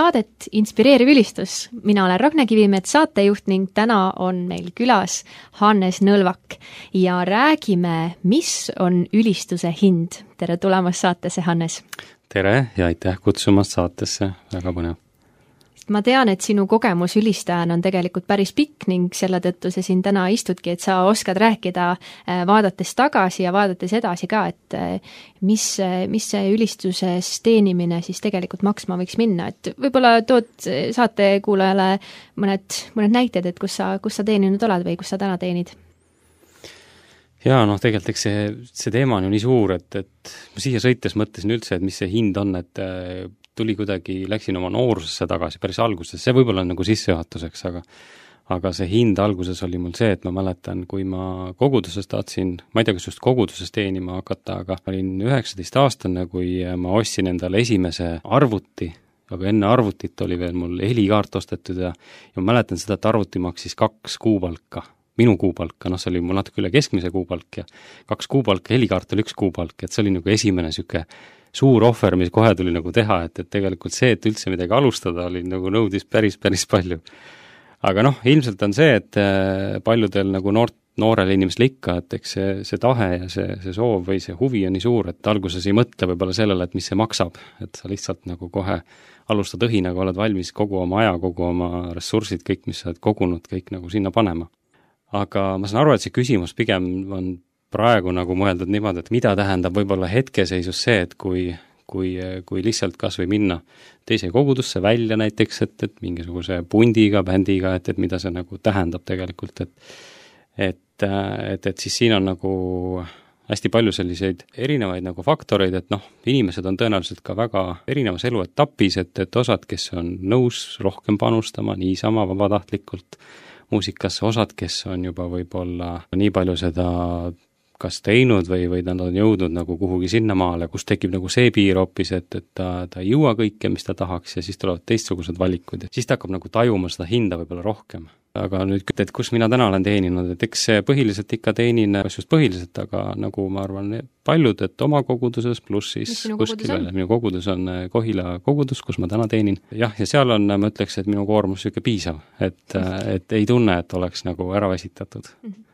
saadet Inspireeriv ülistus. mina olen Ragne Kivimets, saatejuht ning täna on meil külas Hannes Nõlvak ja räägime, mis on ülistuse hind. tere tulemast saatesse, Hannes! tere ja aitäh kutsumast saatesse, väga põnev! Ma tean, et sinu kogemus ülistajana on tegelikult päris pikk ning selle tõttu sa siin täna istudki, et sa oskad rääkida äh, vaadates tagasi ja vaadates edasi ka, et äh, mis, mis see ülistuses teenimine siis tegelikult maksma võiks minna, et võib-olla tood saatekuulajale mõned, mõned näited, et kus sa, kus sa teeninud oled või kus sa täna teenid? jaa, noh tegelikult eks see, see teema on ju nii suur, et, et ma siia sõites mõtlesin üldse, et mis see hind on, et äh, tuli kuidagi, läksin oma noorusesse tagasi päris alguses, see võib-olla on nagu sissejuhatuseks, aga aga see hind alguses oli mul see, et ma mäletan, kui ma koguduses tahtsin, ma ei tea, kas just koguduses teenima hakata, aga olin üheksateistaastane, kui ma ostsin endale esimese arvuti, aga enne arvutit oli veel mul helikaart ostetud ja ja ma mäletan seda, et arvuti maksis kaks kuupalka, minu kuupalka, noh, see oli mul natuke üle keskmise kuupalk ja kaks kuupalka, helikaart oli üks kuupalk, et see oli nagu esimene niisugune suur ohver, mis kohe tuli nagu teha, et, et tegelikult see, et üldse midagi alustada, oli nagu nõudis päris, päris palju. aga noh, ilmselt on see, et äh, paljudel nagu noort, noorel inimesel ikka, et eks see, see tahe ja see, see soov või see huvi on nii suur, et alguses ei mõtle võib-olla sellele, et mis see maksab, et sa lihtsalt nagu kohe alustad õhinaga, oled valmis kogu oma aja, kogu oma ressursid, kõik, mis sa oled kogunud, kõik nagu sinna panema. aga ma saan aru, et see küsimus pigem on praegu nagu mõeldud niimoodi, et mida tähendab võib-olla hetkeseisus see, et kui, kui, kui lihtsalt kas või minna teise kogudusse välja näiteks, et, et mingisuguse pundiga, bändiga, et, et mida see nagu tähendab tegelikult, et et, et, et siis siin on nagu hästi palju selliseid erinevaid nagu faktoreid, et noh, inimesed on tõenäoliselt ka väga erinevas eluetapis, et, et osad, kes on nõus rohkem panustama niisama vabatahtlikult muusikasse, osad, kes on juba võib-olla nii palju seda kas teinud või, või nad on jõudnud nagu kuhugi sinnamaale, kus tekib nagu see piir hoopis, et, et ta, ta ei jõua kõike, mis ta tahaks ja siis tulevad teistsugused valikud ja siis ta hakkab nagu tajuma seda hinda võib-olla rohkem. aga nüüd, et kus mina täna olen teeninud, et eks põhiliselt ikka teenin, kas just põhiliselt, aga nagu ma arvan, paljud, et oma koguduses pluss siis kuskil veel, minu kogudus on eh, Kohila kogudus, kus ma täna teenin. jah, ja seal on, ma ütleks, et minu koormus niisugune piisav, et, et ei tunne, et oleks nagu ära väsitatud mm. -hmm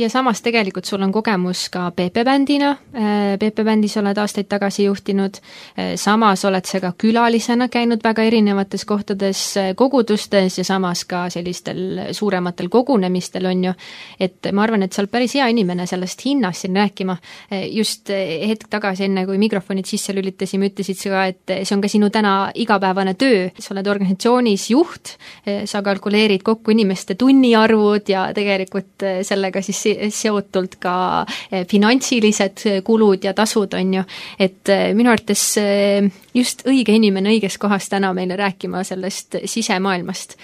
ja samas tegelikult sul on kogemus ka PP bändina, äh, bändis oled aastaid tagasi juhtinud, äh, samas oled sa ka külalisena käinud väga erinevates kohtades äh, kogudustes ja samas ka sellistel suurematel kogunemistel, on ju, et ma arvan, et sa oled päris hea inimene sellest hinnast siin rääkima. just hetk tagasi, enne kui mikrofonid sisse lülitasime, ütlesid sa ka, et see on ka sinu täna igapäevane töö, sa oled organisatsioonis juht, sa kalkuleerid kokku inimeste tunniarvud ja tegelikult sellega siis seotult ka eh, finantsilised kulud ja tasud, on ju, et eh, minu arvates eh, just õige inimene õiges kohas täna meile rääkima sellest sisemaailmast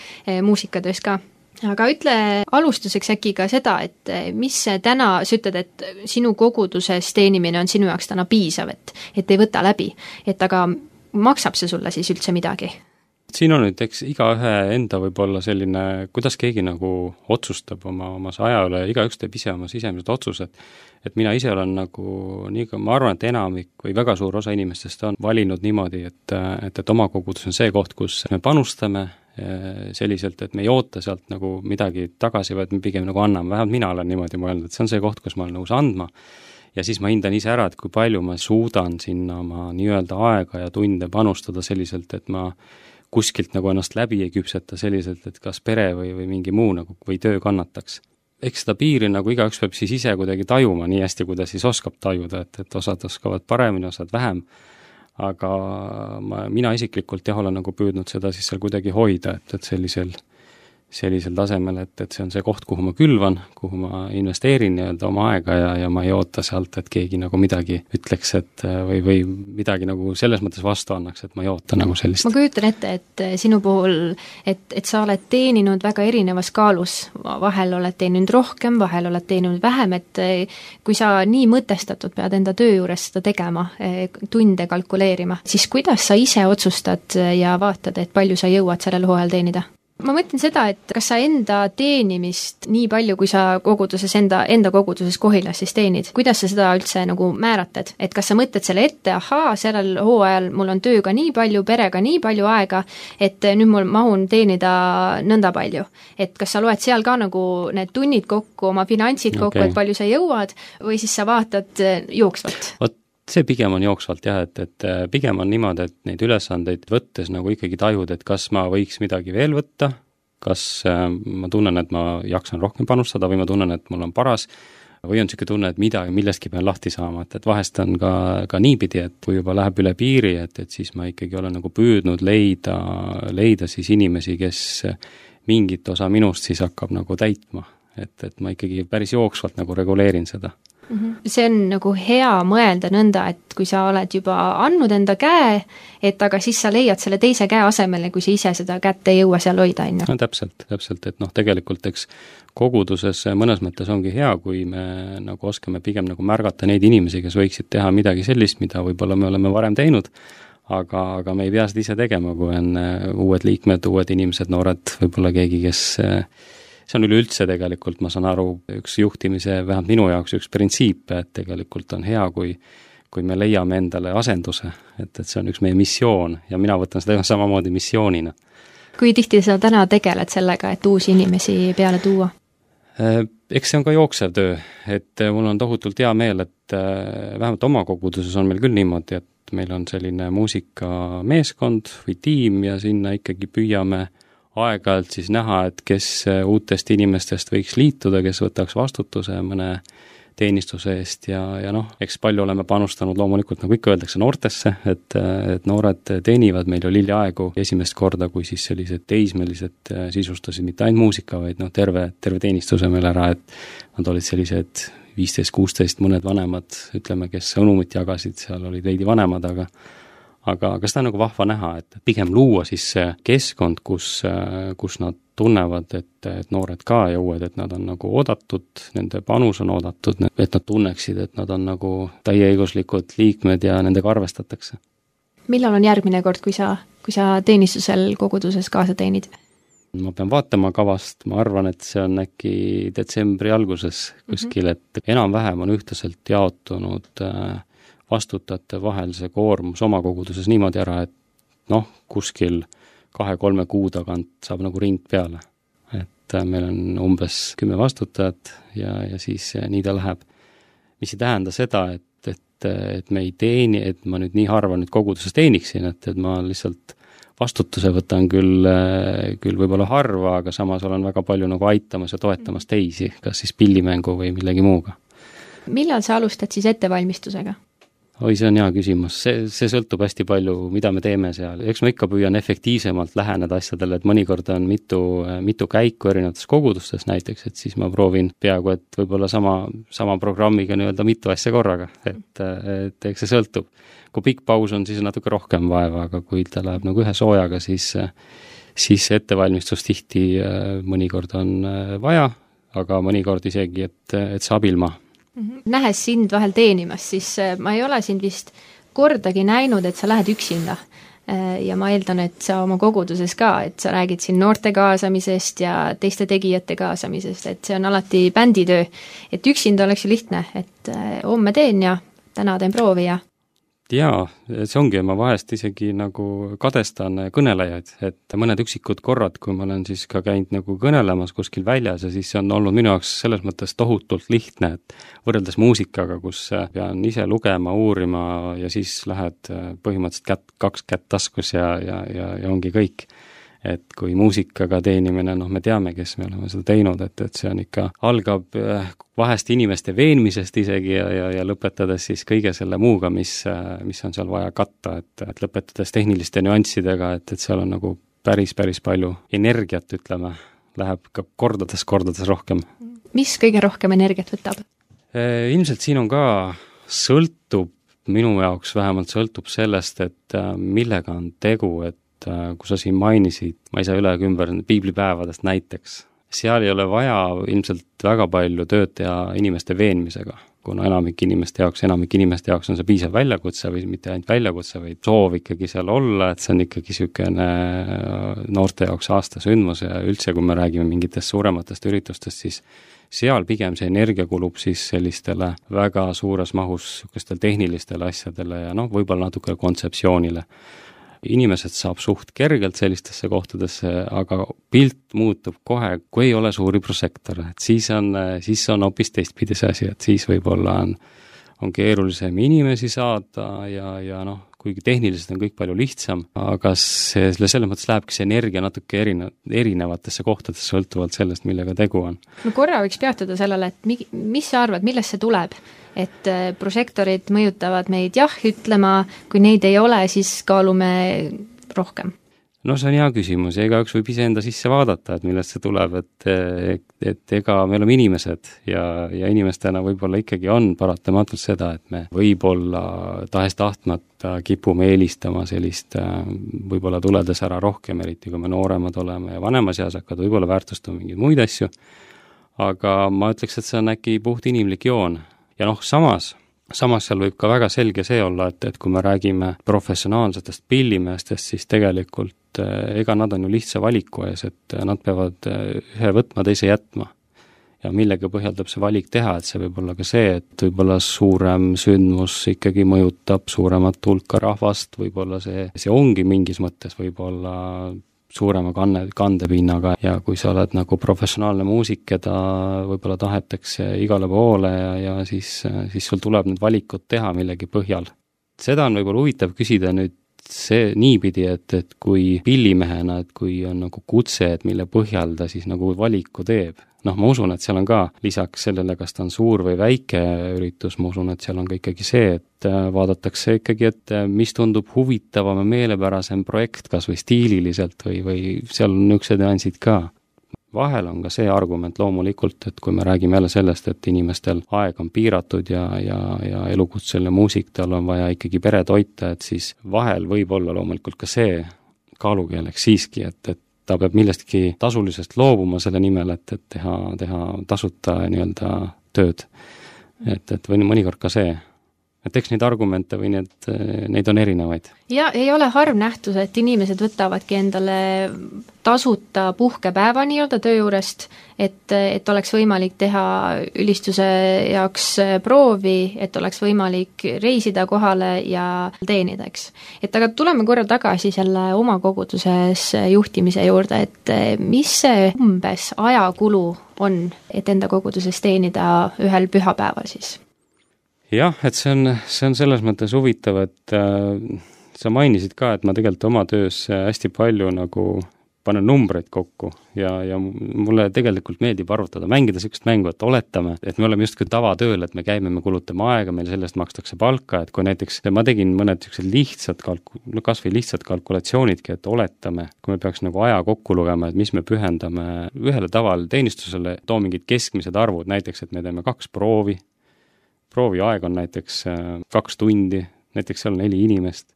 muusikatöös ka. Aga ütle alustuseks äkki ka seda, et mis täna, sa ütled, et sinu koguduses teenimine on sinu jaoks täna piisav, et, et ei võta läbi, et aga maksab see sulle siis üldse midagi? Siin on nüüd eks igaühe enda võib-olla selline, kuidas keegi nagu otsustab oma, oma aja üle, igaüks teeb ise oma sisemised otsused. et mina ise olen nagu nii, ma arvan, et enamik või väga suur osa inimestest on valinud niimoodi, et, et, et oma kogudus on see koht, kus me panustame eh, selliselt, et me ei oota sealt nagu midagi tagasi, vaid me pigem nagu anname, vähemalt mina olen niimoodi mõelnud, et see on see koht, kus ma olen nõus andma ja siis ma hindan ise ära, et kui palju ma suudan sinna oma nii-öelda aega ja tunde panustada selliselt, et ma kuskilt nagu ennast läbi ei küpseta selliselt, et kas pere või, või mingi muu nagu, või töö kannataks. eks seda piiri nagu igaüks peab siis ise kuidagi tajuma nii hästi, kui ta siis oskab tajuda, et, et osad oskavad paremini, osad vähem, aga ma, mina isiklikult jah, olen nagu püüdnud seda siis seal kuidagi hoida, et, et sellisel sellisel tasemel, et, et see on see koht, kuhu ma külvan, kuhu ma investeerin nii-öelda oma aega ja, ja ma ei oota sealt, et keegi nagu midagi ütleks, et või, või midagi nagu selles mõttes vastu annaks, et ma ei oota nagu sellist. ma kujutan ette, et sinu puhul, et, et sa oled teeninud väga erinevas kaalus, vahel oled teeninud rohkem, vahel oled teeninud vähem, et kui sa nii mõtestatud pead enda töö juures seda tegema, tunde kalkuleerima, siis kuidas sa ise otsustad ja vaatad, et palju sa jõuad sellel hooajal teenida? Ma mõtlen seda, et kas sa enda teenimist nii palju, kui sa koguduses enda, enda koguduses Kohilas siis teenid, kuidas sa seda üldse nagu määratled, et kas sa mõtled selle ette, ahaa, sellel hooajal mul on tööga nii palju, perega nii palju aega, et nüüd mul mahun teenida nõnda palju. et kas sa loed seal ka nagu need tunnid kokku, oma finantsid kokku okay., et palju sa jõuad, või siis sa vaatad jooksvalt? vot see pigem on jooksvalt jah, et, et äh, pigem on niimoodi, et neid ülesandeid võttes nagu ikkagi tajud, et kas ma võiks midagi veel võtta, kas äh, ma tunnen, et ma jaksan rohkem panustada või ma tunnen, et mul on paras, või on niisugune tunne, et midagi, millestki pean lahti saama, et, et vahest on ka, ka niipidi, et kui juba läheb üle piiri, et, et siis ma ikkagi olen nagu püüdnud leida, leida siis inimesi, kes mingit osa minust siis hakkab nagu täitma. et, et ma ikkagi päris jooksvalt nagu reguleerin seda mm. -hmm. see on nagu hea mõelda nõnda, et kui sa oled juba andnud enda käe, et aga siis sa leiad selle teise käe asemele, kui sa ise seda kätt ei jõua seal hoida, on ju. no täpselt, täpselt, et noh, tegelikult eks koguduses mõnes mõttes ongi hea, kui me nagu oskame pigem nagu märgata neid inimesi, kes võiksid teha midagi sellist, mida võib-olla me oleme varem teinud, aga, aga me ei pea seda ise tegema, kui on äh, uued liikmed, uued inimesed, noored, võib-olla keegi, kes äh, see on üleüldse tegelikult, ma saan aru, üks juhtimise, vähemalt minu jaoks üks printsiipe, et tegelikult on hea, kui kui me leiame endale asenduse, et, et see on üks meie missioon ja mina võtan seda samamoodi missioonina. kui tihti sa täna tegeled sellega, et uusi inimesi peale tuua? Äh, eks see on ka jooksev töö, et äh, mul on tohutult hea meel, et äh, vähemalt oma koguduses on meil küll niimoodi, et meil on selline muusikameeskond või tiim ja sinna ikkagi püüame äh, aeg-ajalt siis näha, et kes äh, uutest inimestest võiks liituda, kes võtaks vastutuse mõne teenistuse eest ja, ja noh, eks palju oleme panustanud loomulikult, nagu ikka öeldakse, noortesse, et, et noored teenivad, meil oli hiljaaegu esimest korda, kui siis sellised teismelised äh, sisustasid mitte ainult muusika, vaid noh, terve, terve teenistuse meil ära, et nad olid sellised viisteist, kuusteist, mõned vanemad, ütleme, kes sõnumit jagasid, seal olid veidi vanemad, aga aga, aga seda on nagu vahva näha, et pigem luua siis see keskkond, kus, kus nad tunnevad, et, et noored ka ja uued, et nad on nagu oodatud, nende panus on oodatud, et nad tunneksid, et nad on nagu täieõiguslikud liikmed ja nendega arvestatakse. millal on järgmine kord, kui sa, kui sa teenistusel koguduses kaasa teenid? ma pean vaatama kavast, ma arvan, et see on äkki detsembri alguses kuskil mm, -hmm. et enam-vähem on ühtlaselt jaotunud äh, vastutajate vahel see koormus oma koguduses niimoodi ära, et noh, kuskil kahe-kolme kuu tagant saab nagu ring peale. et äh, meil on umbes kümme vastutajat ja, ja siis äh, nii ta läheb. mis ei tähenda seda, et, et, et me ei teeni, et ma nüüd nii harva nüüd koguduses teeniksin, et, et ma lihtsalt vastutuse võtan küll, äh, küll võib-olla harva, aga samas olen väga palju nagu aitamas ja toetamas teisi, kas siis pillimängu või millegi muuga. millal sa alustad siis ettevalmistusega? Oi, see on hea küsimus, see, see sõltub hästi palju, mida me teeme seal, eks ma ikka püüan efektiivsemalt läheneda asjadele, et mõnikord on mitu, mitu käiku erinevates kogudustes näiteks, et siis ma proovin peaaegu et võib-olla sama, sama programmiga nii-öelda mitu asja korraga, et, et eks see sõltub. kui pikk paus on, siis natuke rohkem vaeva, aga kui ta läheb nagu ühe soojaga, siis siis ettevalmistus tihti mõnikord on vaja, aga mõnikord isegi, et, et saab ilma mm. -hmm. Nähes sind vahel teenimas, siis äh, ma ei ole sind vist kordagi näinud, et sa lähed üksinda. Äh, ja ma eeldan, et sa oma koguduses ka, et sa räägid siin noorte kaasamisest ja teiste tegijate kaasamisest, et see on alati bänditöö. et üksinda oleks ju lihtne, et äh, homme teen ja täna teen proovi ja jaa, see ongi, ma vahest isegi nagu kadestan kõnelejaid, et mõned üksikud korrad, kui ma olen siis ka käinud nagu kõnelemas kuskil väljas ja siis see on olnud minu jaoks selles mõttes tohutult lihtne, et võrreldes muusikaga, kus pean ise lugema, uurima ja siis lähed põhimõtteliselt kätt, kaks kätt taskus ja, ja, ja, ja ongi kõik et kui muusikaga teenimine, noh, me teame, kes me oleme seda teinud, et, et see on ikka, algab äh, vahest inimeste veenmisest isegi ja, ja, ja lõpetades siis kõige selle muuga, mis, äh, mis on seal vaja katta, et, et lõpetades tehniliste nüanssidega, et, et seal on nagu päris, päris palju energiat, ütleme, läheb ka kordades-kordades rohkem. mis kõige rohkem energiat võtab? Äh, ilmselt siin on ka, sõltub, minu jaoks vähemalt sõltub sellest, et millega on tegu, et kui sa siin mainisid, ma ei saa üle ega ümber piiblipäevadest näiteks, seal ei ole vaja ilmselt väga palju tööd teha inimeste veenmisega. kuna enamik inimeste jaoks, enamike inimeste jaoks on see piisav väljakutse või mitte ainult väljakutse, vaid soov ikkagi seal olla, et see on ikkagi niisugune äh, noorte jaoks aastasündmus ja üldse, kui me räägime mingitest suurematest üritustest, siis seal pigem see energia kulub siis sellistele väga suures mahus niisugustele tehnilistele asjadele ja noh, võib-olla natuke kontseptsioonile inimesed saab suht kergelt sellistesse kohtadesse, aga pilt muutub kohe, kui ei ole suuri prožektore, et siis on, siis on hoopis teistpidi see asi, et siis võib-olla on, on keerulisem inimesi saada ja, ja noh, kuigi tehniliselt on kõik palju lihtsam, aga see, selle, selles mõttes lähebki see energia natuke erine-, erinevatesse kohtadesse, sõltuvalt sellest, millega tegu on. no korra võiks peatuda sellele, et mi-, mis sa arvad, millest see tuleb? Et äh, prožektorid mõjutavad meid jah ütlema, kui neid ei ole, siis kaalume rohkem. No see on hea küsimus ja igaüks võib iseenda sisse vaadata, et millest see tuleb, et, et, ega me oleme inimesed ja, ja inimestena võib-olla ikkagi on paratamatult seda, et me võib-olla tahes-tahtmata kipume eelistama sellist võib-olla tuledes ära rohkem, eriti kui me nooremad oleme ja vanemas eas hakkad võib-olla väärtustama mingeid muid asju, aga ma ütleks, et see on äkki puht inimlik joon ja noh, samas samas seal võib ka väga selge see olla, et, et kui me räägime professionaalsetest pillimeestest, siis tegelikult eh, ega nad on ju lihtsa valiku ees, et nad peavad eh, ühe võtma, teise jätma. ja millega põhjal tuleb see valik teha, et see võib olla ka see, et võib-olla suurem sündmus ikkagi mõjutab suuremat hulka rahvast, võib-olla see, see ongi mingis mõttes võib-olla suurema kanne, kandepinnaga ja kui sa oled nagu professionaalne muusik, keda võib-olla tahetakse igale poole ja, ja siis, siis sul tuleb need valikud teha millegi põhjal. seda on võib-olla huvitav küsida nüüd see niipidi, et, et kui pillimehena, et kui on nagu kutse, et mille põhjal ta siis nagu valiku teeb, noh, ma usun, et seal on ka lisaks sellele, kas ta on suur või väike üritus, ma usun, et seal on ka ikkagi see, et äh, vaadatakse ikkagi, et äh, mis tundub huvitavam ja meelepärasem projekt kas või stiililiselt või, või seal on niisugused nüansid ka. Vahel on ka see argument loomulikult, et kui me räägime jälle sellest, et inimestel aeg on piiratud ja, ja, ja elukutseline muusik, tal on vaja ikkagi pere toita, et siis vahel võib olla loomulikult ka see kaalukeeleks siiski, et, et ta peab millestki tasulisest loobuma selle nimel, et, et teha, teha tasuta nii-öelda tööd. et, et või mõnikord ka see et eks neid argumente või need, neid on erinevaid. ja ei ole harv nähtus, et inimesed võtavadki endale tasuta puhkepäeva nii-öelda töö juurest, et, et oleks võimalik teha ülistuse jaoks proovi, et oleks võimalik reisida kohale ja teenida, eks. et aga tuleme korra tagasi selle oma koguduses juhtimise juurde, et mis see umbes ajakulu on, et enda koguduses teenida ühel pühapäeval siis? Jah, et see on, see on selles mõttes huvitav, et äh, sa mainisid ka, et ma tegelikult oma töös hästi palju nagu panen numbreid kokku ja, ja mulle tegelikult meeldib arvutada, mängida niisugust mängu, et oletame, et me oleme justkui tavatööl, et me käime, me kulutame aega, meile selle eest makstakse palka, et kui näiteks ma tegin mõned niisugused lihtsad kalku-, no kas või lihtsad kalkulatsioonidki, et oletame, kui me peaks nagu aja kokku lugema, et mis me pühendame ühele tavale teenistusele, too mingid keskmised arvud, näiteks et me teeme kaks proovi, prooviaeg on näiteks äh, kaks tundi, näiteks seal on neli inimest,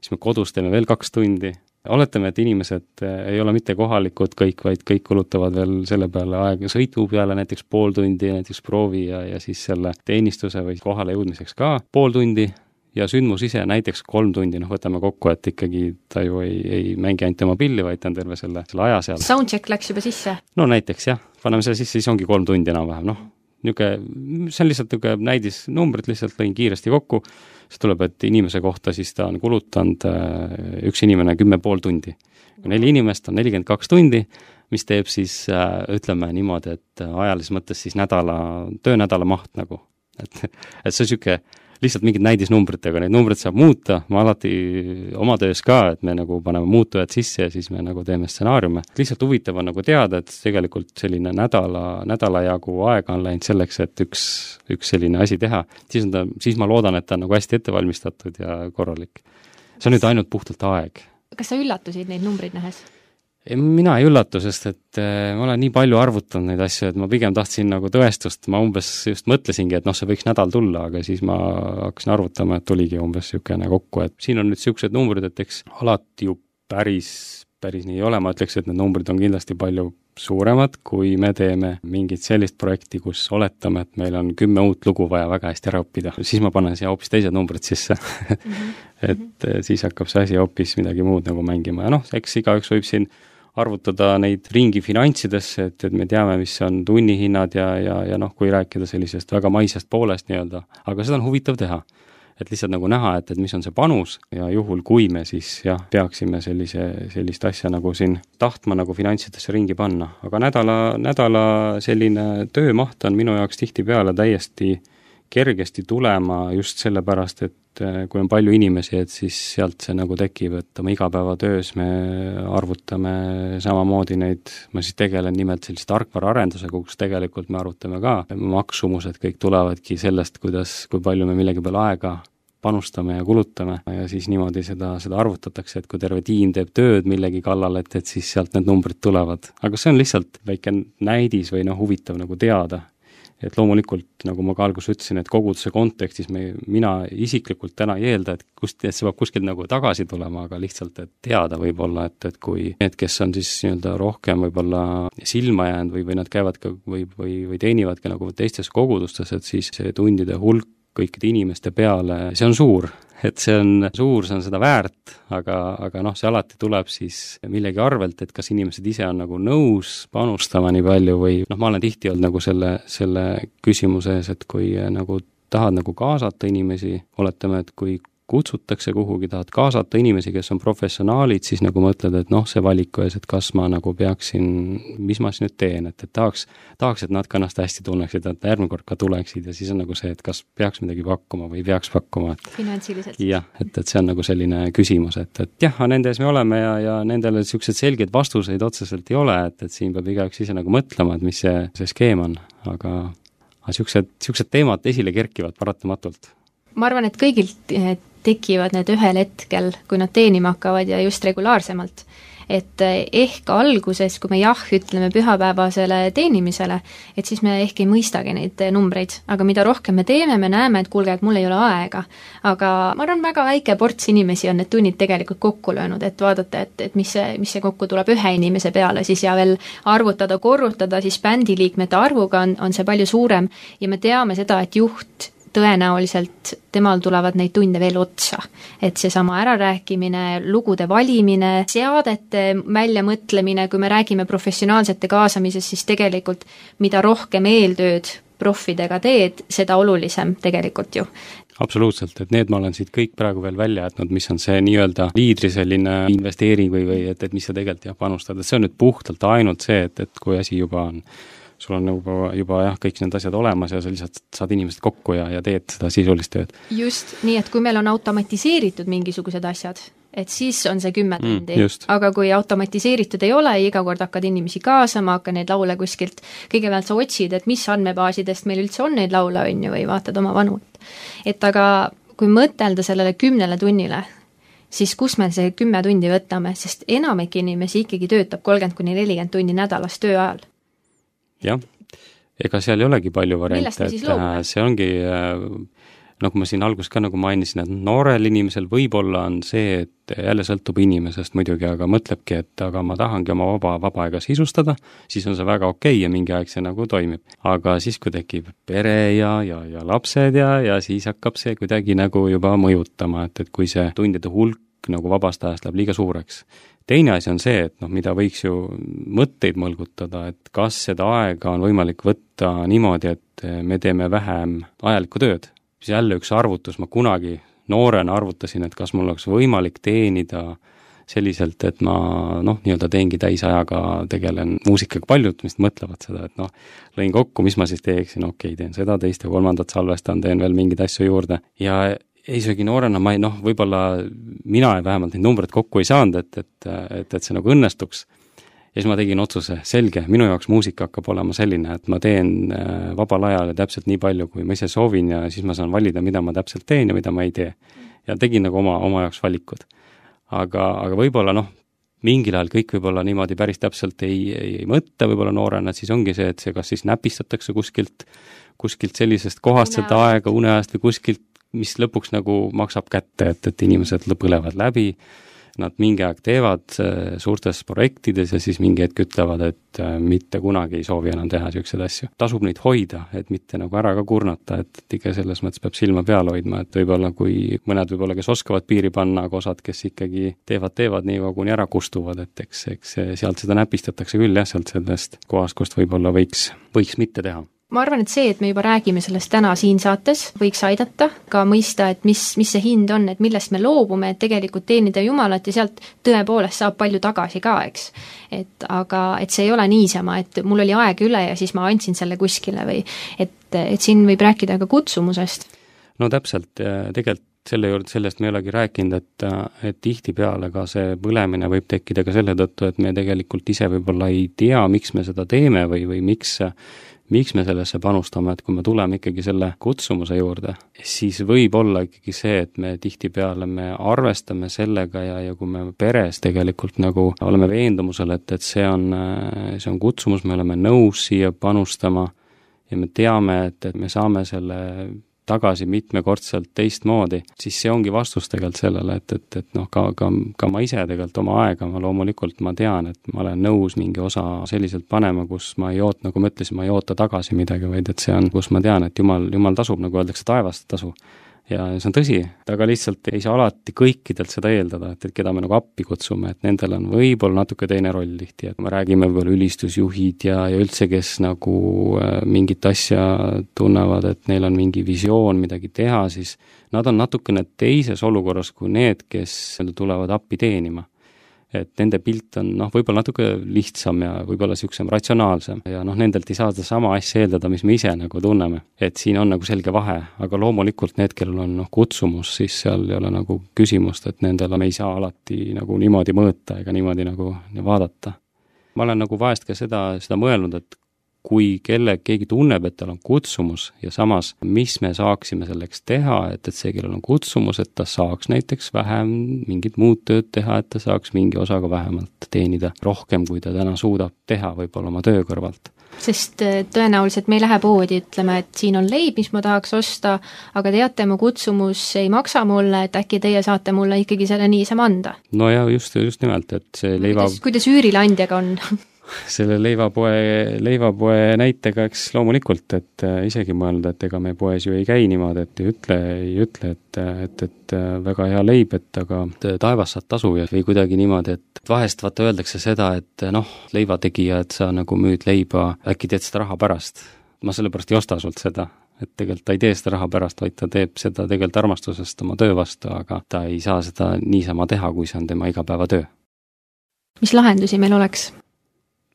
siis me kodus teeme veel kaks tundi, oletame, et inimesed äh, ei ole mitte kohalikud kõik, vaid kõik kulutavad veel selle peale aega, sõidu peale näiteks pool tundi, näiteks proovi ja, ja siis selle teenistuse või kohale jõudmiseks ka pool tundi ja sündmus ise näiteks kolm tundi, noh, võtame kokku, et ikkagi ta ju ei, ei mängi ainult oma pilli, vaid ta on terve selle, selle aja seal. Soundcheck läks juba sisse? no näiteks jah, paneme selle sisse, siis ongi kolm tundi enam-vähem, noh, niisugune, see on lihtsalt niisugune näidisnumbrid, lihtsalt lõin kiiresti kokku, siis tuleb, et inimese kohta siis ta on kulutanud äh, üks inimene kümme pool tundi. neli inimest on nelikümmend kaks tundi, mis teeb siis äh, ütleme niimoodi, et ajalises mõttes siis nädala, töönädala maht nagu. et, et see on niisugune lihtsalt mingid näidisnumbritega, neid numbreid saab muuta, ma alati oma töös ka, et me nagu paneme muutujad sisse ja siis me nagu teeme stsenaariume. lihtsalt huvitav on nagu teada, et tegelikult selline nädala, nädala jagu aega on läinud selleks, et üks, üks selline asi teha. siis on ta, siis ma loodan, et ta on nagu hästi ette valmistatud ja korralik. see on nüüd ainult puhtalt aeg. kas sa üllatusid neid numbreid nähes? Mina ei üllatu, sest et äh, ma olen nii palju arvutanud neid asju, et ma pigem tahtsin nagu tõestust, ma umbes just mõtlesingi, et noh, see võiks nädal tulla, aga siis ma hakkasin arvutama, et tuligi umbes niisugune kokku, et siin on nüüd niisugused numbrid, et eks alati ju päris päris nii ei ole, ma ütleks, et need numbrid on kindlasti palju suuremad, kui me teeme mingit sellist projekti, kus oletame, et meil on kümme uut lugu vaja väga hästi ära õppida, siis ma panen siia hoopis teised numbrid sisse. -hmm. et eh, siis hakkab see asi hoopis midagi muud nagu mängima ja noh, eks igaüks võib siin arvutada neid ringi finantsidesse, et, et me teame, mis on tunnihinnad ja, ja, ja noh, kui rääkida sellisest väga maisest poolest nii-öelda, aga seda on huvitav teha. Et lihtsalt nagu näha, et, et mis on see panus ja juhul, kui me siis jah, peaksime sellise, sellist asja nagu siin tahtma nagu finantsidesse ringi panna, aga nädala, nädala selline töömaht on minu jaoks tihtipeale täiesti kergesti tulema just sellepärast, et eh, kui on palju inimesi, et siis sealt see nagu tekib, et oma igapäevatöös me arvutame samamoodi neid, ma siis tegelen nimelt sellise tarkvaraarendusega, kus tegelikult me arvutame ka maksumused, kõik tulevadki sellest, kuidas, kui palju me millegi peale aega panustame ja kulutame ja siis niimoodi seda, seda arvutatakse, et kui terve tiim teeb tööd millegi kallal, et, et siis sealt need numbrid tulevad. aga see on lihtsalt väike näidis või noh, huvitav nagu teada. Et loomulikult, nagu ma ka alguses ütlesin, et koguduse kontekstis me, mina isiklikult täna ei eelda, et kust, et see peab kuskilt nagu tagasi tulema, aga lihtsalt, et teada võib-olla, et, et kui need, kes on siis nii-öelda rohkem võib-olla silma jäänud või, või nad käivad ka või, või, või teenivad ka nagu teistes kogudustes, et siis see tundide hulk kõikide inimeste peale, see on suur, et see on suur, see on seda väärt, aga, aga noh, see alati tuleb siis millegi arvelt, et kas inimesed ise on nagu nõus panustama nii palju või noh, ma olen tihti olnud nagu selle, selle küsimuse ees, et kui nagu tahad nagu kaasata inimesi, oletame, et kui kutsutakse kuhugi, tahad kaasata inimesi, kes on professionaalid, siis nagu mõtled, et noh, see valiku ees, et kas ma nagu peaksin, mis ma siis nüüd teen, et, et tahaks, tahaks, et nad ka ennast hästi tunneksid, et järgmine kord ka tuleksid ja siis on nagu see, et kas peaks midagi pakkuma või ei peaks pakkuma, finantsiliselt? jah, et, et see on nagu selline küsimus, et, et jah, nende ees me oleme ja, ja nendele niisuguseid selgeid vastuseid otseselt ei ole, et, et siin peab igaüks ise nagu mõtlema, et mis see, see skeem on, aga aga niisugused, niisugused teemad esile kerkivad paratamatult ma arvan, et kõigil tekivad need ühel hetkel, kui nad teenima hakkavad ja just regulaarsemalt. et eh, ehk alguses, kui me jah ütleme pühapäevasele teenimisele, et siis me ehk ei mõistagi neid numbreid, aga mida rohkem me teeme, me näeme, et kuulge, et mul ei ole aega. aga ma arvan, väga väike ports inimesi on need tunnid tegelikult kokku löönud, et vaadata, et, et mis see, mis see kokku tuleb ühe inimese peale siis ja veel arvutada, korrutada siis bändiliikmete arvuga on, on see palju suurem ja me teame seda, et juht tõenäoliselt temal tulevad neid tunde veel otsa. et seesama ärarääkimine, lugude valimine, seadete väljamõtlemine, kui me räägime professionaalsete kaasamisest, siis tegelikult mida rohkem eeltööd proffidega teed, seda olulisem tegelikult ju. Absoluutselt, et need ma olen siit kõik praegu veel välja jätnud, mis on see nii-öelda liidri selline investeering või, või et, et mis sa tegelikult jah, panustad, et see on nüüd puhtalt ainult see, et, et kui asi juba on sul on juba, juba jah, kõik need asjad olemas ja sa lihtsalt saad inimesed kokku ja, ja teed seda sisulist tööd. just, nii et kui meil on automatiseeritud mingisugused asjad, et siis on see kümme mm, tundi mm,, aga kui automatiseeritud ei ole, iga kord hakkad inimesi kaasama, hakka neid laule kuskilt, kõigepealt sa otsid, et mis andmebaasidest meil üldse on neid laule, on ju, või vaatad oma vanu. et aga kui mõtelda sellele kümnele tunnile, siis kus me see kümme tundi võtame, sest enamik inimesi ikkagi töötab kolmkümmend kuni nelikümmend tundi nädalas töö ajal jah, ega seal ei olegi palju variante, et äh, see ongi äh, nagu ma siin alguses ka nagu mainisin, et noorel inimesel võib-olla on see, et jälle sõltub inimesest muidugi, aga mõtlebki, et aga ma tahangi oma vaba, vaba aega sisustada, siis on see väga okei okay ja mingi aeg see nagu toimib. aga siis, kui tekib pere ja, ja, ja lapsed ja, ja siis hakkab see kuidagi nagu juba mõjutama, et, et kui see tundide hulk nagu vabast ajast läheb liiga suureks, teine asi on see, et noh, mida võiks ju mõtteid mõlgutada, et kas seda aega on võimalik võtta niimoodi, et me teeme vähem ajalikku tööd. siis jälle üks arvutus, ma kunagi noorena arvutasin, et kas mul oleks võimalik teenida selliselt, et ma noh, nii-öelda teengi täisajaga, tegelen muusikaga, paljud vist mõtlevad seda, et noh, lõin kokku, mis ma siis teeksin, okei okay,, teen seda, teist ja kolmandat, salvestan, teen veel mingeid asju juurde ja isegi noorena ma ei noh, võib-olla mina vähemalt neid numbreid kokku ei saanud, et, et, et, et see nagu õnnestuks. ja siis ma tegin otsuse, selge, minu jaoks muusika hakkab olema selline, et ma teen äh, vabal ajal täpselt nii palju, kui ma ise soovin ja siis ma saan valida, mida ma täpselt teen ja mida ma ei tee. ja tegin nagu oma, oma jaoks valikud. aga, aga võib-olla noh, mingil ajal kõik võib-olla niimoodi päris täpselt ei, ei, ei mõtle võib-olla noorena, et siis ongi see, et see kas siis näpistatakse kuskilt, kuskilt sellisest kohast seda aega, uneajast või kuskilt mis lõpuks nagu maksab kätte, et, et inimesed põlevad läbi, nad mingi aeg teevad suurtes projektides ja siis mingi hetk ütlevad, et mitte kunagi ei soovi enam teha niisuguseid asju. tasub neid hoida, et mitte nagu ära ka kurnata, et, et ikka selles mõttes peab silma peal hoidma, et võib-olla kui mõned võib-olla, kes oskavad piiri panna, aga osad, kes ikkagi teevad, teevad nii kaua, kuni ära kustuvad, et eks, eks sealt seda näpistatakse küll jah, sealt sellest kohast, kust võib-olla võiks, võiks mitte teha ma arvan, et see, et me juba räägime sellest täna siin saates, võiks aidata ka mõista, et mis, mis see hind on, et millest me loobume, et tegelikult teenida Jumalat ja sealt tõepoolest saab palju tagasi ka, eks. et aga, et see ei ole niisama, et mul oli aega üle ja siis ma andsin selle kuskile või et, et siin võib rääkida ka kutsumusest. no täpselt, tegelikult selle juurde, sellest me ei olegi rääkinud, et, et tihtipeale ka see põlemine võib tekkida ka selle tõttu, et me tegelikult ise võib-olla ei tea, miks me seda teeme või, või miks miks me sellesse panustame, et kui me tuleme ikkagi selle kutsumuse juurde, siis võib olla ikkagi see, et me tihtipeale me arvestame sellega ja, ja kui me peres tegelikult nagu oleme veendumusel, et, et see on, see on kutsumus, me oleme nõus siia panustama ja me teame, et, et me saame selle tagasi mitmekordselt teistmoodi, siis see ongi vastus tegelikult sellele, et, et, et noh, ka, ka, ka ma ise tegelikult oma aega, ma loomulikult ma tean, et ma olen nõus mingi osa selliselt panema, kus ma ei oota, nagu ma ütlesin, ma ei oota tagasi midagi, vaid et see on, kus ma tean, et jumal, jumal tasub, nagu öeldakse, taevast tasu ja see on tõsi, aga lihtsalt ei saa alati kõikidelt seda eeldada, et, et keda me nagu appi kutsume, et nendel on võib-olla natuke teine roll tihti, et me räägime võib-olla ülistusjuhid ja, ja üldse, kes nagu äh, mingit asja tunnevad, et neil on mingi visioon midagi teha, siis nad on natukene teises olukorras kui need, kes tulevad appi teenima et nende pilt on noh, võib-olla natuke lihtsam ja võib-olla niisugusem ratsionaalsem ja noh, nendelt ei saa sedasama asja eeldada, mis me ise nagu tunneme. et siin on nagu selge vahe, aga loomulikult need, kellel on noh, kutsumus, siis seal ei ole nagu küsimust, et nendele me ei saa alati nagu niimoodi mõõta ega niimoodi nagu vaadata. ma olen nagu vahest ka seda, seda mõelnud, et kui kelle, keegi tunneb, et tal on kutsumus ja samas, mis me saaksime selleks teha, et, et see, kellel on kutsumus, et ta saaks näiteks vähem mingit muud tööd teha, et ta saaks mingi osaga vähemalt teenida rohkem, kui ta täna suudab teha võib-olla oma töö kõrvalt sest äh, tõenäoliselt me ei lähe poodi, ütleme, et siin on leib, mis ma tahaks osta, aga teate, mu kutsumus ei maksa mulle, et äkki teie saate mulle ikkagi selle niisama anda? no ja just, just nimelt, et see leiva kuidas, kuidas üürileandjaga on selle leivapoe, leivapoe näitega, eks loomulikult, et äh, isegi mõelda, et ega me poes ju ei käi niimoodi, et ei ütle, ei ütle, et, et, et äh, väga hea leib, et aga taevas saad tasu ja või kuidagi niimoodi, et vahest vaata öeldakse seda, et noh, leivategija, et sa nagu müüd leiba, äkki teed seda raha pärast. ma sellepärast ei osta sult seda, et tegelikult ta ei tee seda raha pärast, vaid ta teeb seda tegelikult armastusest oma töö vastu, aga ta ei saa seda niisama teha, kui see on tema igapäevatöö. mis lahendusi meil oleks?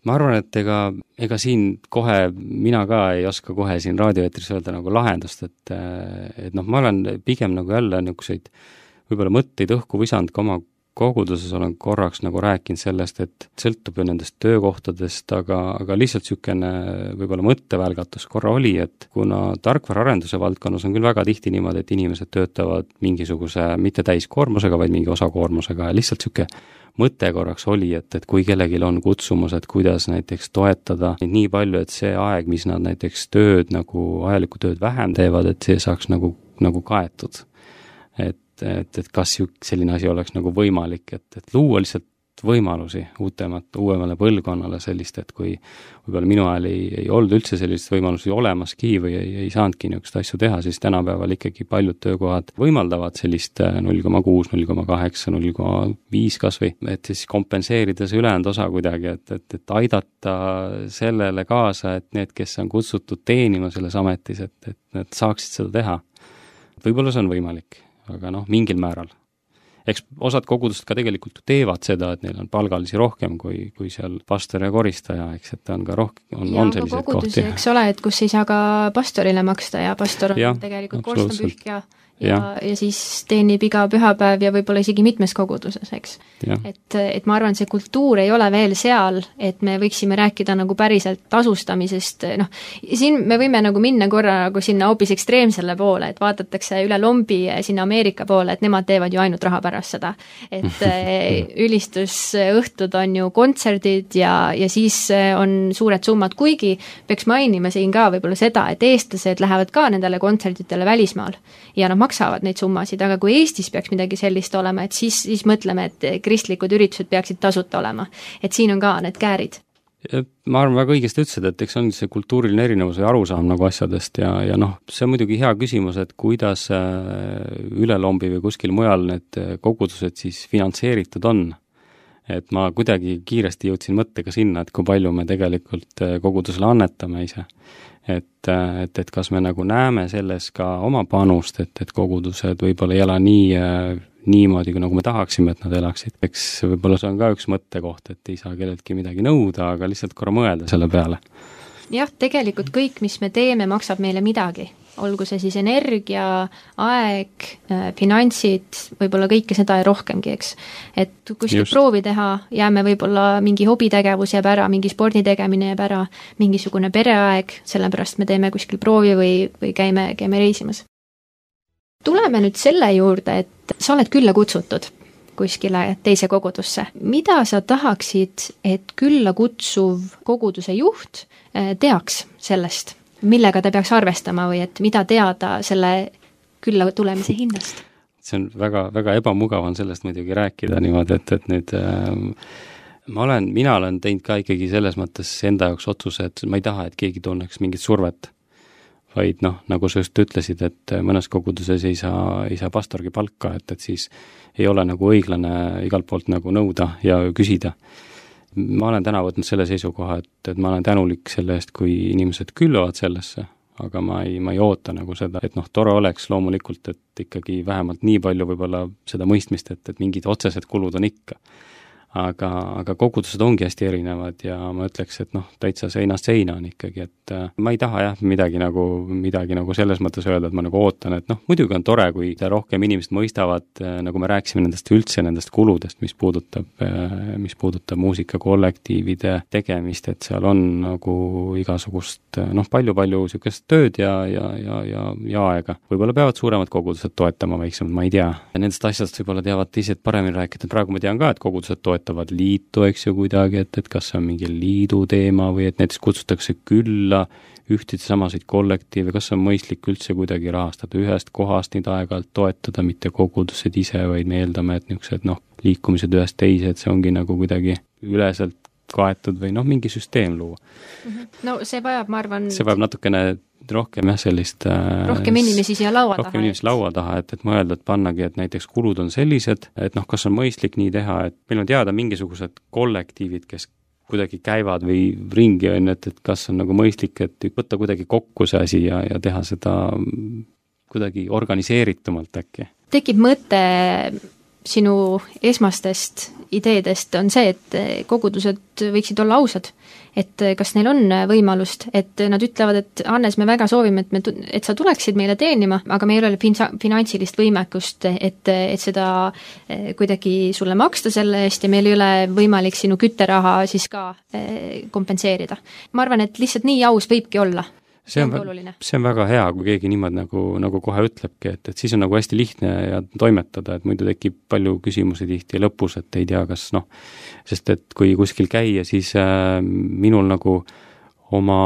Ma arvan, et ega, ega siin kohe, mina ka ei oska kohe siin raadioeetris öelda nagu lahendust, et et noh, ma olen pigem nagu jälle niisuguseid võib-olla mõtteid õhku visanud ka oma koguduses olen korraks nagu rääkinud sellest, et sõltub ju nendest töökohtadest, aga, aga lihtsalt niisugune võib-olla mõttevälgatus korra oli, et kuna tarkvaraarenduse valdkonnas on küll väga tihti niimoodi, et inimesed töötavad mingisuguse mitte täiskoormusega, vaid mingi osakoormusega ja lihtsalt niisugune mõte korraks oli, et, et kui kellelgi on kutsumus, et kuidas näiteks toetada neid nii palju, et see aeg, mis nad näiteks tööd nagu, ajalikku tööd vähem teevad, et see saaks nagu, nagu kaetud. et, et, et kas selline asi oleks nagu võimalik, et, et luua lihtsalt võimalusi uutemat, uuemale põlvkonnale sellist, et kui võib-olla minu ajal ei, ei olnud üldse selliseid võimalusi olemaski või ei, ei saanudki niisuguseid asju teha, siis tänapäeval ikkagi paljud töökohad võimaldavad sellist äh, null koma kuus, null koma kaheksa, null koma viis kas või, et siis kompenseerida see ülejäänud osa kuidagi, et, et, et aidata sellele kaasa, et need, kes on kutsutud teenima selles ametis, et, et nad saaksid seda teha. võib-olla see on võimalik, aga noh, mingil määral eks osad kogudused ka tegelikult ju teevad seda, et neil on palgalisi rohkem kui, kui seal pastor ja koristaja, eks, et on ka rohkem, on, on selliseid kohti. eks ole, et kus ei saa ka pastorile maksta ja pastor on ja, tegelikult korstnapühkija ja, ja siis teenib iga pühapäev ja võib-olla isegi mitmes koguduses, eks. et, et ma arvan, et see kultuur ei ole veel seal, et me võiksime rääkida nagu päriselt tasustamisest, noh, siin me võime nagu minna korra nagu sinna hoopis ekstreemsele poole, et vaadatakse üle lombi sinna Ameerika poole, et nemad teevad ju ainult raha pärast seda. et ülistusõhtud on ju kontserdid ja, ja siis on suured summad, kuigi peaks mainima siin ka võib-olla seda, et eestlased lähevad ka nendele kontserditele välismaal ja nad maksavad neid summasid, aga kui Eestis peaks midagi sellist olema, et siis, siis mõtleme, et kristlikud üritused peaksid tasuta olema. et siin on ka need käärid ma arvan, väga õigesti ütlesid, et eks on see kultuuriline erinevus või arusaam nagu asjadest ja, ja noh, see on muidugi hea küsimus, et kuidas äh, Ülelombi või kuskil mujal need kogudused siis finantseeritud on. Et ma kuidagi kiiresti jõudsin mõttega sinna, et kui palju me tegelikult äh, kogudusele annetame ise. et, äh, et, et kas me nagu näeme selles ka oma panust, et, et kogudused võib-olla ei ela nii niimoodi, nagu me tahaksime, et nad elaksid. eks võib-olla see on ka üks mõttekoht, et ei saa kelleltki midagi nõuda, aga lihtsalt korra mõelda selle peale. jah, tegelikult kõik, mis me teeme, maksab meile midagi. Olgu see siis energia, aeg, äh, finantsid, võib-olla kõike seda ja rohkemgi, eks. et kuskilt proovi teha, jääme võib-olla, mingi hobitegevus jääb ära, mingi spordi tegemine jääb ära, mingisugune pereaeg, sellepärast me teeme kuskil proovi või, või käime, käime reisimas tuleme nüüd selle juurde, et sa oled külla kutsutud kuskile teise kogudusse. mida sa tahaksid, et külla kutsuv koguduse juht eh, teaks sellest, millega ta peaks arvestama või et mida teada selle külla tulemise hinnast? see on väga, väga ebamugav on sellest muidugi rääkida niimoodi, et, et nüüd äh, ma olen, mina olen teinud ka ikkagi selles mõttes enda jaoks otsuse, et ma ei taha, et keegi tunneks mingit survet vaid noh, nagu sa just ütlesid, et mõnes koguduses ei saa, ei saa pastorgi palka, et, et siis ei ole nagu õiglane igalt poolt nagu nõuda ja küsida. Ma olen täna võtnud selle seisukoha, et, et ma olen tänulik selle eest, kui inimesed külvavad sellesse, aga ma ei, ma ei oota nagu seda, et noh, tore oleks loomulikult, et ikkagi vähemalt nii palju võib-olla seda mõistmist, et, et mingid otsesed kulud on ikka aga, aga kogudused ongi hästi erinevad ja ma ütleks, et noh, täitsa seinast seina on ikkagi, et äh, ma ei taha jah, midagi nagu, midagi nagu selles mõttes öelda, et ma nagu ootan, et noh, muidugi on tore, kui rohkem inimesed mõistavad, äh, nagu me rääkisime nendest üldse, nendest kuludest, mis puudutab, äh, mis puudutab muusikakollektiivide tegemist, et seal on nagu igasugust noh, palju-palju niisugust tööd ja, ja, ja, ja, ja aega. võib-olla peavad suuremad kogudused toetama väiksemad, ma ei tea. Nendest asjadest võib-olla teavad teised paremini rääkida, praegu ma tean ka, et kogudused toetavad toetavad liitu, eks ju, kuidagi, et, et kas see on mingi liidu teema või et näiteks kutsutakse külla ühteid samasid kollektiive, kas on mõistlik üldse kuidagi rahastada ühest kohast neid aeg-ajalt toetada, mitte kogudused ise, vaid me eeldame, et niisugused noh, liikumised ühest teise, et see ongi nagu kuidagi üleselt kaetud või noh, mingi süsteem luua. Mhm. no see vajab, ma arvan see vajab natukene rohkem jah, sellist äh, rohkem inimesi siia laua taha. rohkem inimesi laua taha, et, et mõelda, et pannagi, et näiteks kulud on sellised, et noh, kas on mõistlik nii teha, et meil on teada mingisugused kollektiivid, kes kuidagi käivad või ringi, on ju, et, et kas on nagu mõistlik, et võtta kuidagi kokku see asi ja, ja teha seda kuidagi organiseeritumalt äkki? tekib mõte sinu esmastest ideedest on see, et kogudused võiksid olla ausad et eh, kas neil on eh, võimalust, et nad ütlevad, et Hannes, me väga soovime, et me, et sa tuleksid meile teenima, aga meil ei ole fin-, finantsilist võimekust, et, et seda eh, kuidagi sulle maksta selle eest ja meil ei ole võimalik sinu kütteraha siis ka kompenseerida. ma arvan, et lihtsalt nii aus võibki olla see on, see on väga hea, kui keegi niimoodi nagu, nagu kohe ütlebki, et, et siis on nagu hästi lihtne ja toimetada, et muidu tekib palju küsimusi tihti lõpus, et ei tea, kas noh, sest et kui kuskil käia, siis äh, minul nagu oma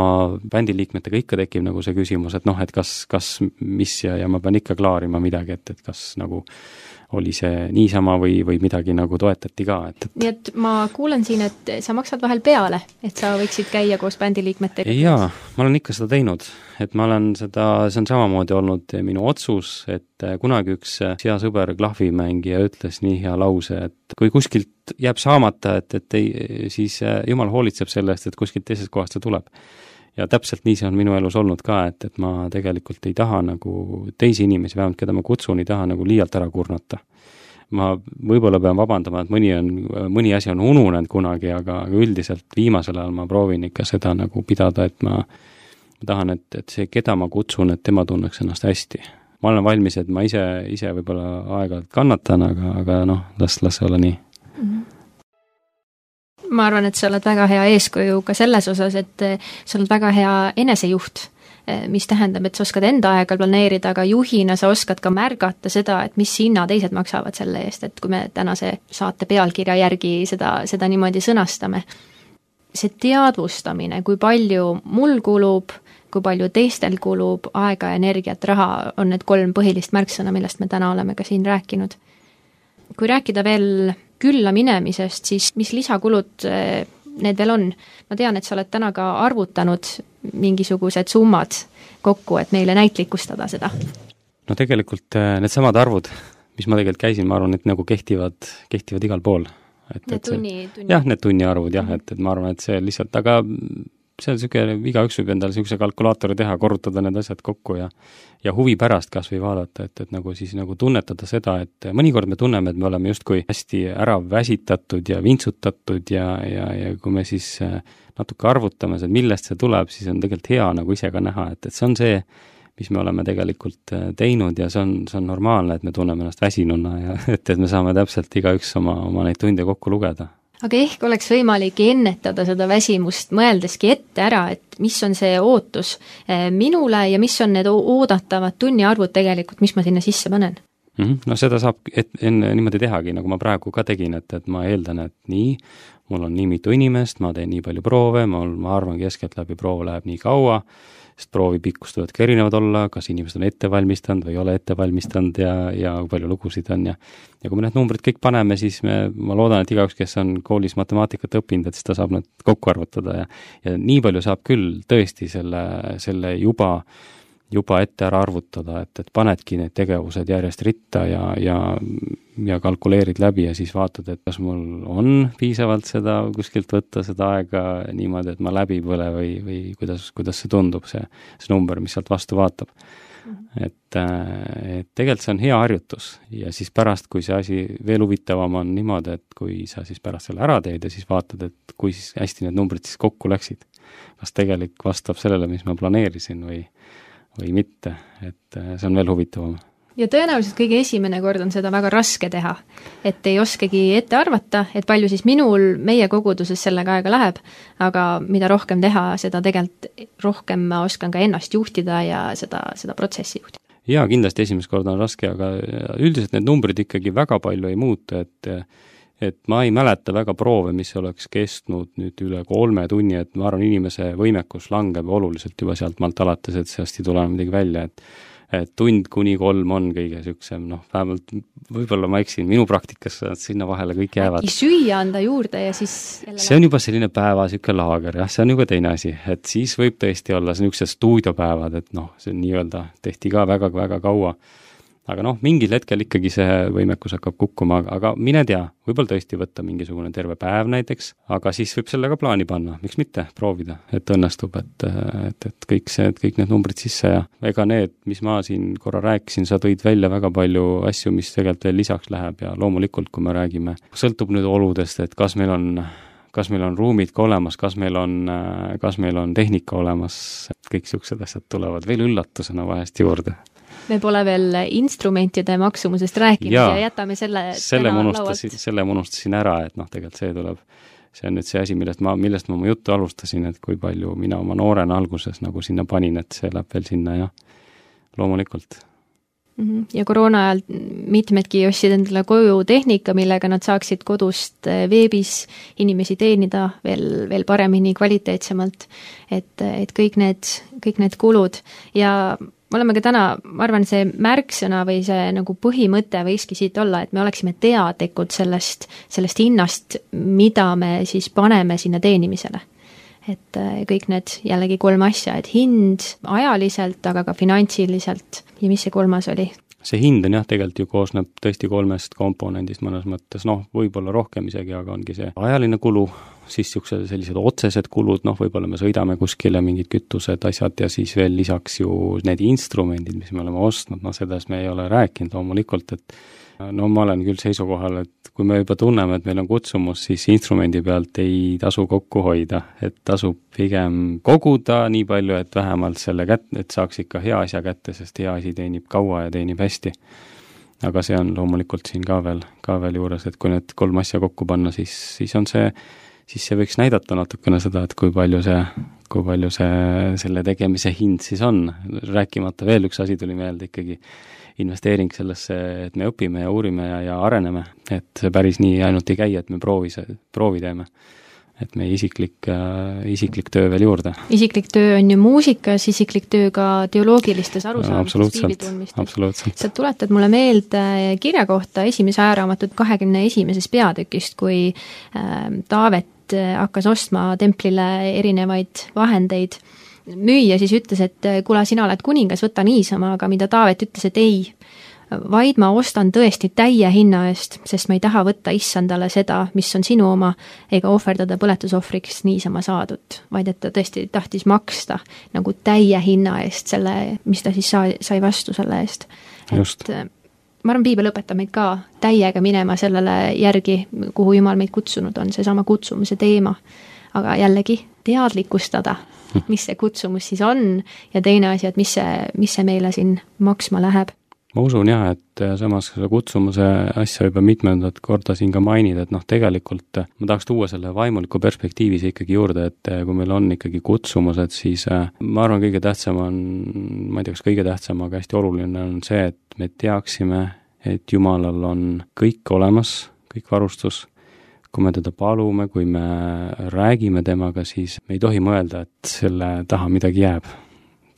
bändiliikmetega ikka tekib nagu see küsimus, et noh, et kas, kas, mis ja, ja ma pean ikka klaarima midagi, et, et kas nagu äh, oli see niisama või, või midagi nagu toetati ka, et, et nii et ma kuulen siin, et sa maksad vahel peale, et sa võiksid käia koos bändiliikmetega? jaa, ma olen ikka seda teinud, et ma olen seda, see on samamoodi olnud minu otsus, et kunagi üks hea sõber, klahvimängija, ütles nii hea lause, et kui kuskilt jääb saamata, et, et ei, siis jumal hoolitseb selle eest, et kuskilt teisest kohast see tuleb ja täpselt nii see on minu elus olnud ka, et, et ma tegelikult ei taha nagu teisi inimesi, vähemalt keda ma kutsun, ei taha nagu liialt ära kurnata. ma võib-olla pean vabandama, et mõni on, mõni asi on ununenud kunagi, aga, aga üldiselt viimasel ajal ma proovin ikka seda nagu pidada, et ma ma tahan, et, et see, keda ma kutsun, et tema tunneks ennast hästi. ma olen valmis, et ma ise, ise võib-olla aeg-ajalt kannatan, aga, aga noh, las, las see olla nii mm. -hmm ma arvan, et sa oled väga hea eeskuju ka selles osas, et eh, sa oled väga hea enesejuht, eh, mis tähendab, et sa oskad enda aega planeerida, aga juhina sa oskad ka märgata seda, et mis hinna teised maksavad selle eest, et kui me tänase saate pealkirja järgi seda, seda niimoodi sõnastame see teadvustamine, kui palju mul kulub, kui palju teistel kulub aega, energiat, raha, on need kolm põhilist märksõna, millest me täna oleme ka siin rääkinud. kui rääkida veel külla minemisest, siis mis lisakulud eh, need veel on? ma tean, et sa oled täna ka arvutanud mingisugused summad kokku, et meile näitlikustada seda. no tegelikult eh, needsamad arvud, mis ma tegelikult käisin, ma arvan, et nagu kehtivad, kehtivad igal pool et, need tunni, tunni. jah, need tunniarvud jah, et, et ma arvan, et see lihtsalt, aga see on niisugune, igaüks võib endale niisuguse kalkulaatori teha, korrutada need asjad kokku ja ja huvi pärast kas või vaadata, et, et nagu siis nagu tunnetada seda, et mõnikord me tunneme, et me oleme justkui hästi ära väsitatud ja vintsutatud ja, ja, ja kui me siis äh, natuke arvutame, et millest see tuleb, siis on tegelikult hea nagu ise ka näha, et, et see on see, mis me oleme tegelikult äh, teinud ja see on, see on normaalne, et me tunneme ennast väsinuna ja et, et me saame täpselt igaüks oma, oma neid tunde kokku lugeda aga ehk oleks võimalik ennetada seda väsimust, mõeldeski ette ära, et mis on see ootus äh, minule ja mis on need oodatavad tunniarvud tegelikult, mis ma sinna sisse panen mm. -hmm. no seda saab et, enne niimoodi tehagi, nagu ma praegu ka tegin, et, et ma eeldan, et nii, mul on nii mitu inimest, ma teen nii palju proove, ma, ma arvan, keskeltläbi proov läheb nii kaua, sest proovi pikkus võivad ka erinevad olla, kas inimesed on ette valmistanud või ei ole ette valmistanud ja, ja kui palju lugusid on ja ja kui me need numbrid kõik paneme, siis me, ma loodan, et igaüks, kes on koolis matemaatikat õppinud, et siis ta saab need kokku arvutada ja ja nii palju saab küll tõesti selle, selle juba juba ette ära arvutada, et, et panedki need tegevused järjest ritta ja, ja ja kalkuleerid läbi ja siis vaatad, et kas mul on piisavalt seda kuskilt võtta, seda aega niimoodi, et ma läbi põle või, või kuidas, kuidas see tundub, see, see number, mis sealt vastu vaatab. Mhm. et, äh, et tegelikult see on hea harjutus ja siis pärast, kui see asi veel huvitavam on niimoodi, et kui sa siis pärast selle ära teed ja siis vaatad, et kui siis hästi need numbrid siis kokku läksid, kas tegelik vastab sellele, mis ma planeerisin või, või mitte, et äh, see on veel huvitavam ja tõenäoliselt kõige esimene kord on seda väga raske teha. et ei oskagi ette arvata, et palju siis minul meie koguduses sellega aega läheb, aga mida rohkem teha, seda tegelikult rohkem ma oskan ka ennast juhtida ja seda, seda protsessi juhtida. jaa, kindlasti esimest korda on raske, aga üldiselt need numbrid ikkagi väga palju ei muutu, et et ma ei mäleta väga proove, mis oleks kestnud nüüd üle kolme tunni, et ma arvan, inimese võimekus langeb oluliselt juba sealtmaalt alates, et sellest ei tule midagi välja, et et tund kuni kolm on kõige niisugusem noh, vähemalt võib-olla ma eksin, minu praktikas sinna vahele kõik jäävad. süüa anda juurde ja siis see on juba selline päeva niisugune laager, jah, see on juba teine asi, et siis võib tõesti olla niisugused stuudiopäevad, et noh, see nii-öelda tehti ka väga-väga kaua aga noh, mingil hetkel ikkagi see võimekus hakkab kukkuma, aga mine tea, võib-olla tõesti võtta mingisugune terve päev näiteks, aga siis võib selle ka plaani panna, miks mitte, proovida, et õnnestub, et, et, et kõik see, kõik need numbrid sisse ja ega need, mis ma siin korra rääkisin, sa tõid välja väga palju asju, mis tegelikult veel lisaks läheb ja loomulikult, kui me räägime, sõltub nüüd oludest, et kas meil on kas meil on ruumid ka olemas, kas meil on, kas meil on tehnika olemas, kõik niisugused asjad tulevad veel üllatusena vahest juurde me pole veel instrumentide maksumusest rääkinud ja, ja jätame selle selle ma unustasin, selle ma unustasin ära, et noh, tegelikult see tuleb, see on nüüd see asi, millest ma, millest ma oma juttu alustasin, et kui palju mina oma noorena alguses nagu sinna panin, et see läheb veel sinna ja loomulikult. Mhm. ja koroona ajal mitmedki ostsid endale koju tehnika, millega nad saaksid kodust eh, veebis inimesi teenida veel, veel paremini, kvaliteetsemalt. et, et kõik need, kõik need kulud. Ja me oleme ka täna, ma arvan, see märksõna või see nagu põhimõte võikski siit olla, et me oleksime teadlikud sellest, sellest hinnast, mida me siis paneme sinna teenimisele. et äh, kõik need jällegi kolm asja, et hind ajaliselt, aga ka finantsiliselt ja mis see kolmas oli? See hind on jah, tegelikult ju koosneb tõesti kolmest komponendist mõnes mõttes, noh, võib-olla rohkem isegi, aga ongi see ajaline kulu, siis niisugused sellised otsesed kulud, noh, võib-olla me sõidame kuskile, mingid kütused, asjad, ja siis veel lisaks ju need instrumendid, mis me oleme ostnud, noh, sellest me ei ole rääkinud loomulikult, et no ma olen küll seisukohal, et kui me juba tunneme, et meil on kutsumus, siis instrumendi pealt ei tasu kokku hoida, et tasub pigem koguda nii palju, et vähemalt selle kät-, et saaks ikka hea asja kätte, sest hea asi teenib kaua ja teenib hästi. aga see on loomulikult siin ka veel, ka veel juures, et kui need kolm asja kokku panna, siis, siis on see siis see võiks näidata natukene seda, et kui palju see, kui palju see, selle tegemise hind siis on, rääkimata veel üks asi tuli meelde ikkagi, investeering sellesse, et me õpime ja uurime ja, ja areneme, et see päris nii ainult ei käi, et me proovi, proovi teeme. et meie isiklik, isiklik töö veel juurde. isiklik töö on ju muusikas, isiklik töö ka teoloogilistes arusaamistes, piiblitundmistes. absoluutselt. sa tuletad mulle meelde kirja kohta esimese ajaraamatut kahekümne esimesest peatükist, kui äh, Taavet hakkas ostma templile erinevaid vahendeid müüja siis ütles, et kuule, sina oled kuningas, võta niisama, aga mida Taavet ütles, et ei, vaid ma ostan tõesti täie hinna eest, sest ma ei taha võtta issandale seda, mis on sinu oma, ega ohverdada põletusohvriks niisama saadut, vaid et ta tõesti tahtis maksta nagu täie hinna eest selle, mis ta siis sai, sai vastu selle eest. et ma arvan, piibel õpetab meid ka täiega minema sellele järgi, kuhu Jumal meid kutsunud on, seesama kutsumise teema. aga jällegi, teadlikustada, mis see kutsumus siis on ja teine asi, et mis see, mis see meile siin maksma läheb. Ma usun jah, et äh, samas seda kutsumuse asja juba mitmendat korda siin ka mainida, et noh, tegelikult äh, ma tahaks tuua selle vaimuliku perspektiivi siia ikkagi juurde, et äh, kui meil on ikkagi kutsumused, siis ma arvan, kõige tähtsam on, ma ei tea, kas kõige tähtsam, aga hästi oluline on see, et me teaksime, et Jumalal on kõik olemas, kõik varustus, kui me teda palume, kui me räägime temaga, siis me ei tohi mõelda, et selle taha midagi jääb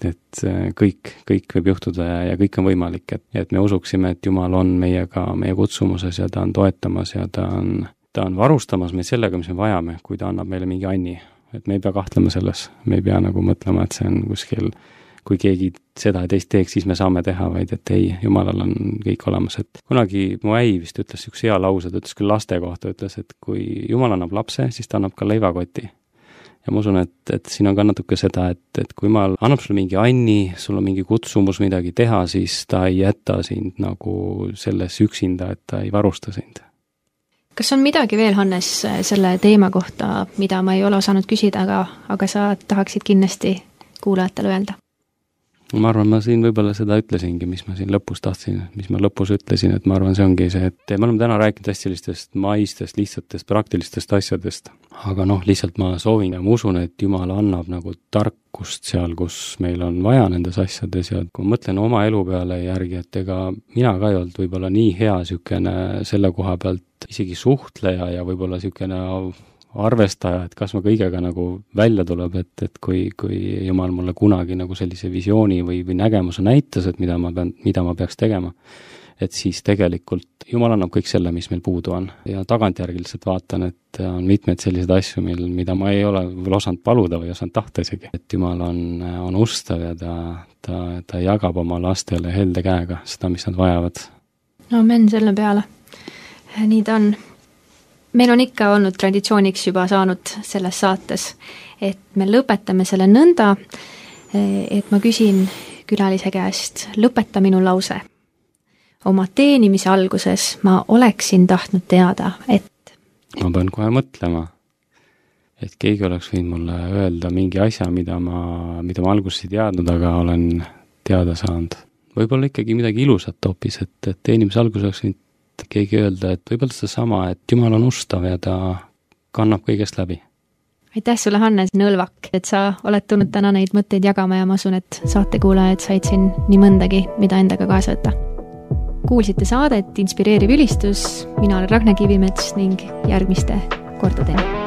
et äh, kõik, kõik võib juhtuda ja, ja kõik on võimalik, et, et me usuksime, et Jumal on meiega meie kutsumuses ja ta on toetamas ja ta on, ta on varustamas meid sellega, mis me vajame, kui ta annab meile mingi anni. et me ei pea kahtlema selles, me ei pea nagu mõtlema, et see on kuskil kui keegi seda ja teist teeks, siis me saame teha, vaid et ei, jumalal on kõik olemas, et kunagi mu äi vist ütles niisuguse hea lause, ta ütles küll laste kohta, ütles, et kui jumal annab lapse, siis ta annab ka leivakoti ja ma usun, et, et siin on ka natuke seda, et, et kui Jumal annab sulle mingi anni, sul on mingi kutsumus midagi teha, siis ta ei jäta sind nagu selles üksinda, et ta ei varusta sind. kas on midagi veel, Hannes, selle teema kohta, mida ma ei ole osanud küsida, aga, aga sa tahaksid kindlasti kuulajatele öelda? Ma arvan, ma siin võib-olla seda ütlesingi, mis ma siin lõpus tahtsin, mis ma lõpus ütlesin, et ma arvan, see ongi see, et me oleme täna rääkinud hästi sellistest maistest, lihtsatest, praktilistest asjadest, aga noh, lihtsalt ma soovin ja ma usun, et Jumal annab nagu tarkust seal, kus meil on vaja nendes asjades. Ja kui ma mõtlen oma elu peale järgi, et ega mina ka ei olnud võib-olla nii hea niisugune selle koha pealt isegi suhtleja ja võib-olla niisugune arvestaja, et kas ma kõigega nagu välja tuleb, et, et kui, kui jumal mulle kunagi nagu sellise visiooni või, või nägemuse näitas, et mida ma pean, mida ma peaks tegema, et siis tegelikult jumal annab kõik selle, mis meil puudu on. ja tagantjärgi lihtsalt vaatan, et on mitmeid selliseid asju, mil, mida ma ei ole võib-olla osanud paluda või osanud tahta isegi. et jumal on, on ustav ja ta, ta, ta jagab oma lastele helde käega seda, mis nad vajavad. amen selle peale. nii ta on meil on ikka olnud traditsiooniks juba saanud selles saates, et me lõpetame selle nõnda, et ma küsin külalise käest, lõpeta minu lause. oma teenimise alguses ma oleksin tahtnud teada, et ma pean kohe mõtlema, et keegi oleks võinud mulle öelda mingi asja, mida ma, mida ma alguses ei teadnud, aga olen teada saanud. võib-olla ikkagi midagi ilusat hoopis, et, et teenimise alguses oleks võinud keegi öelda, et võib-olla sedasama, et Jumal on ustav ja ta kannab kõigest läbi. aitäh sulle, Hannes Nõlvak, et sa oled tulnud täna neid mõtteid jagama ja ma usun, et saatekuulajad said siin nii mõndagi, mida endaga kaasa võtta. kuulsite saadet Inspireeriv ülistus, mina olen Ragne Kivimets ning järgmiste kordadeni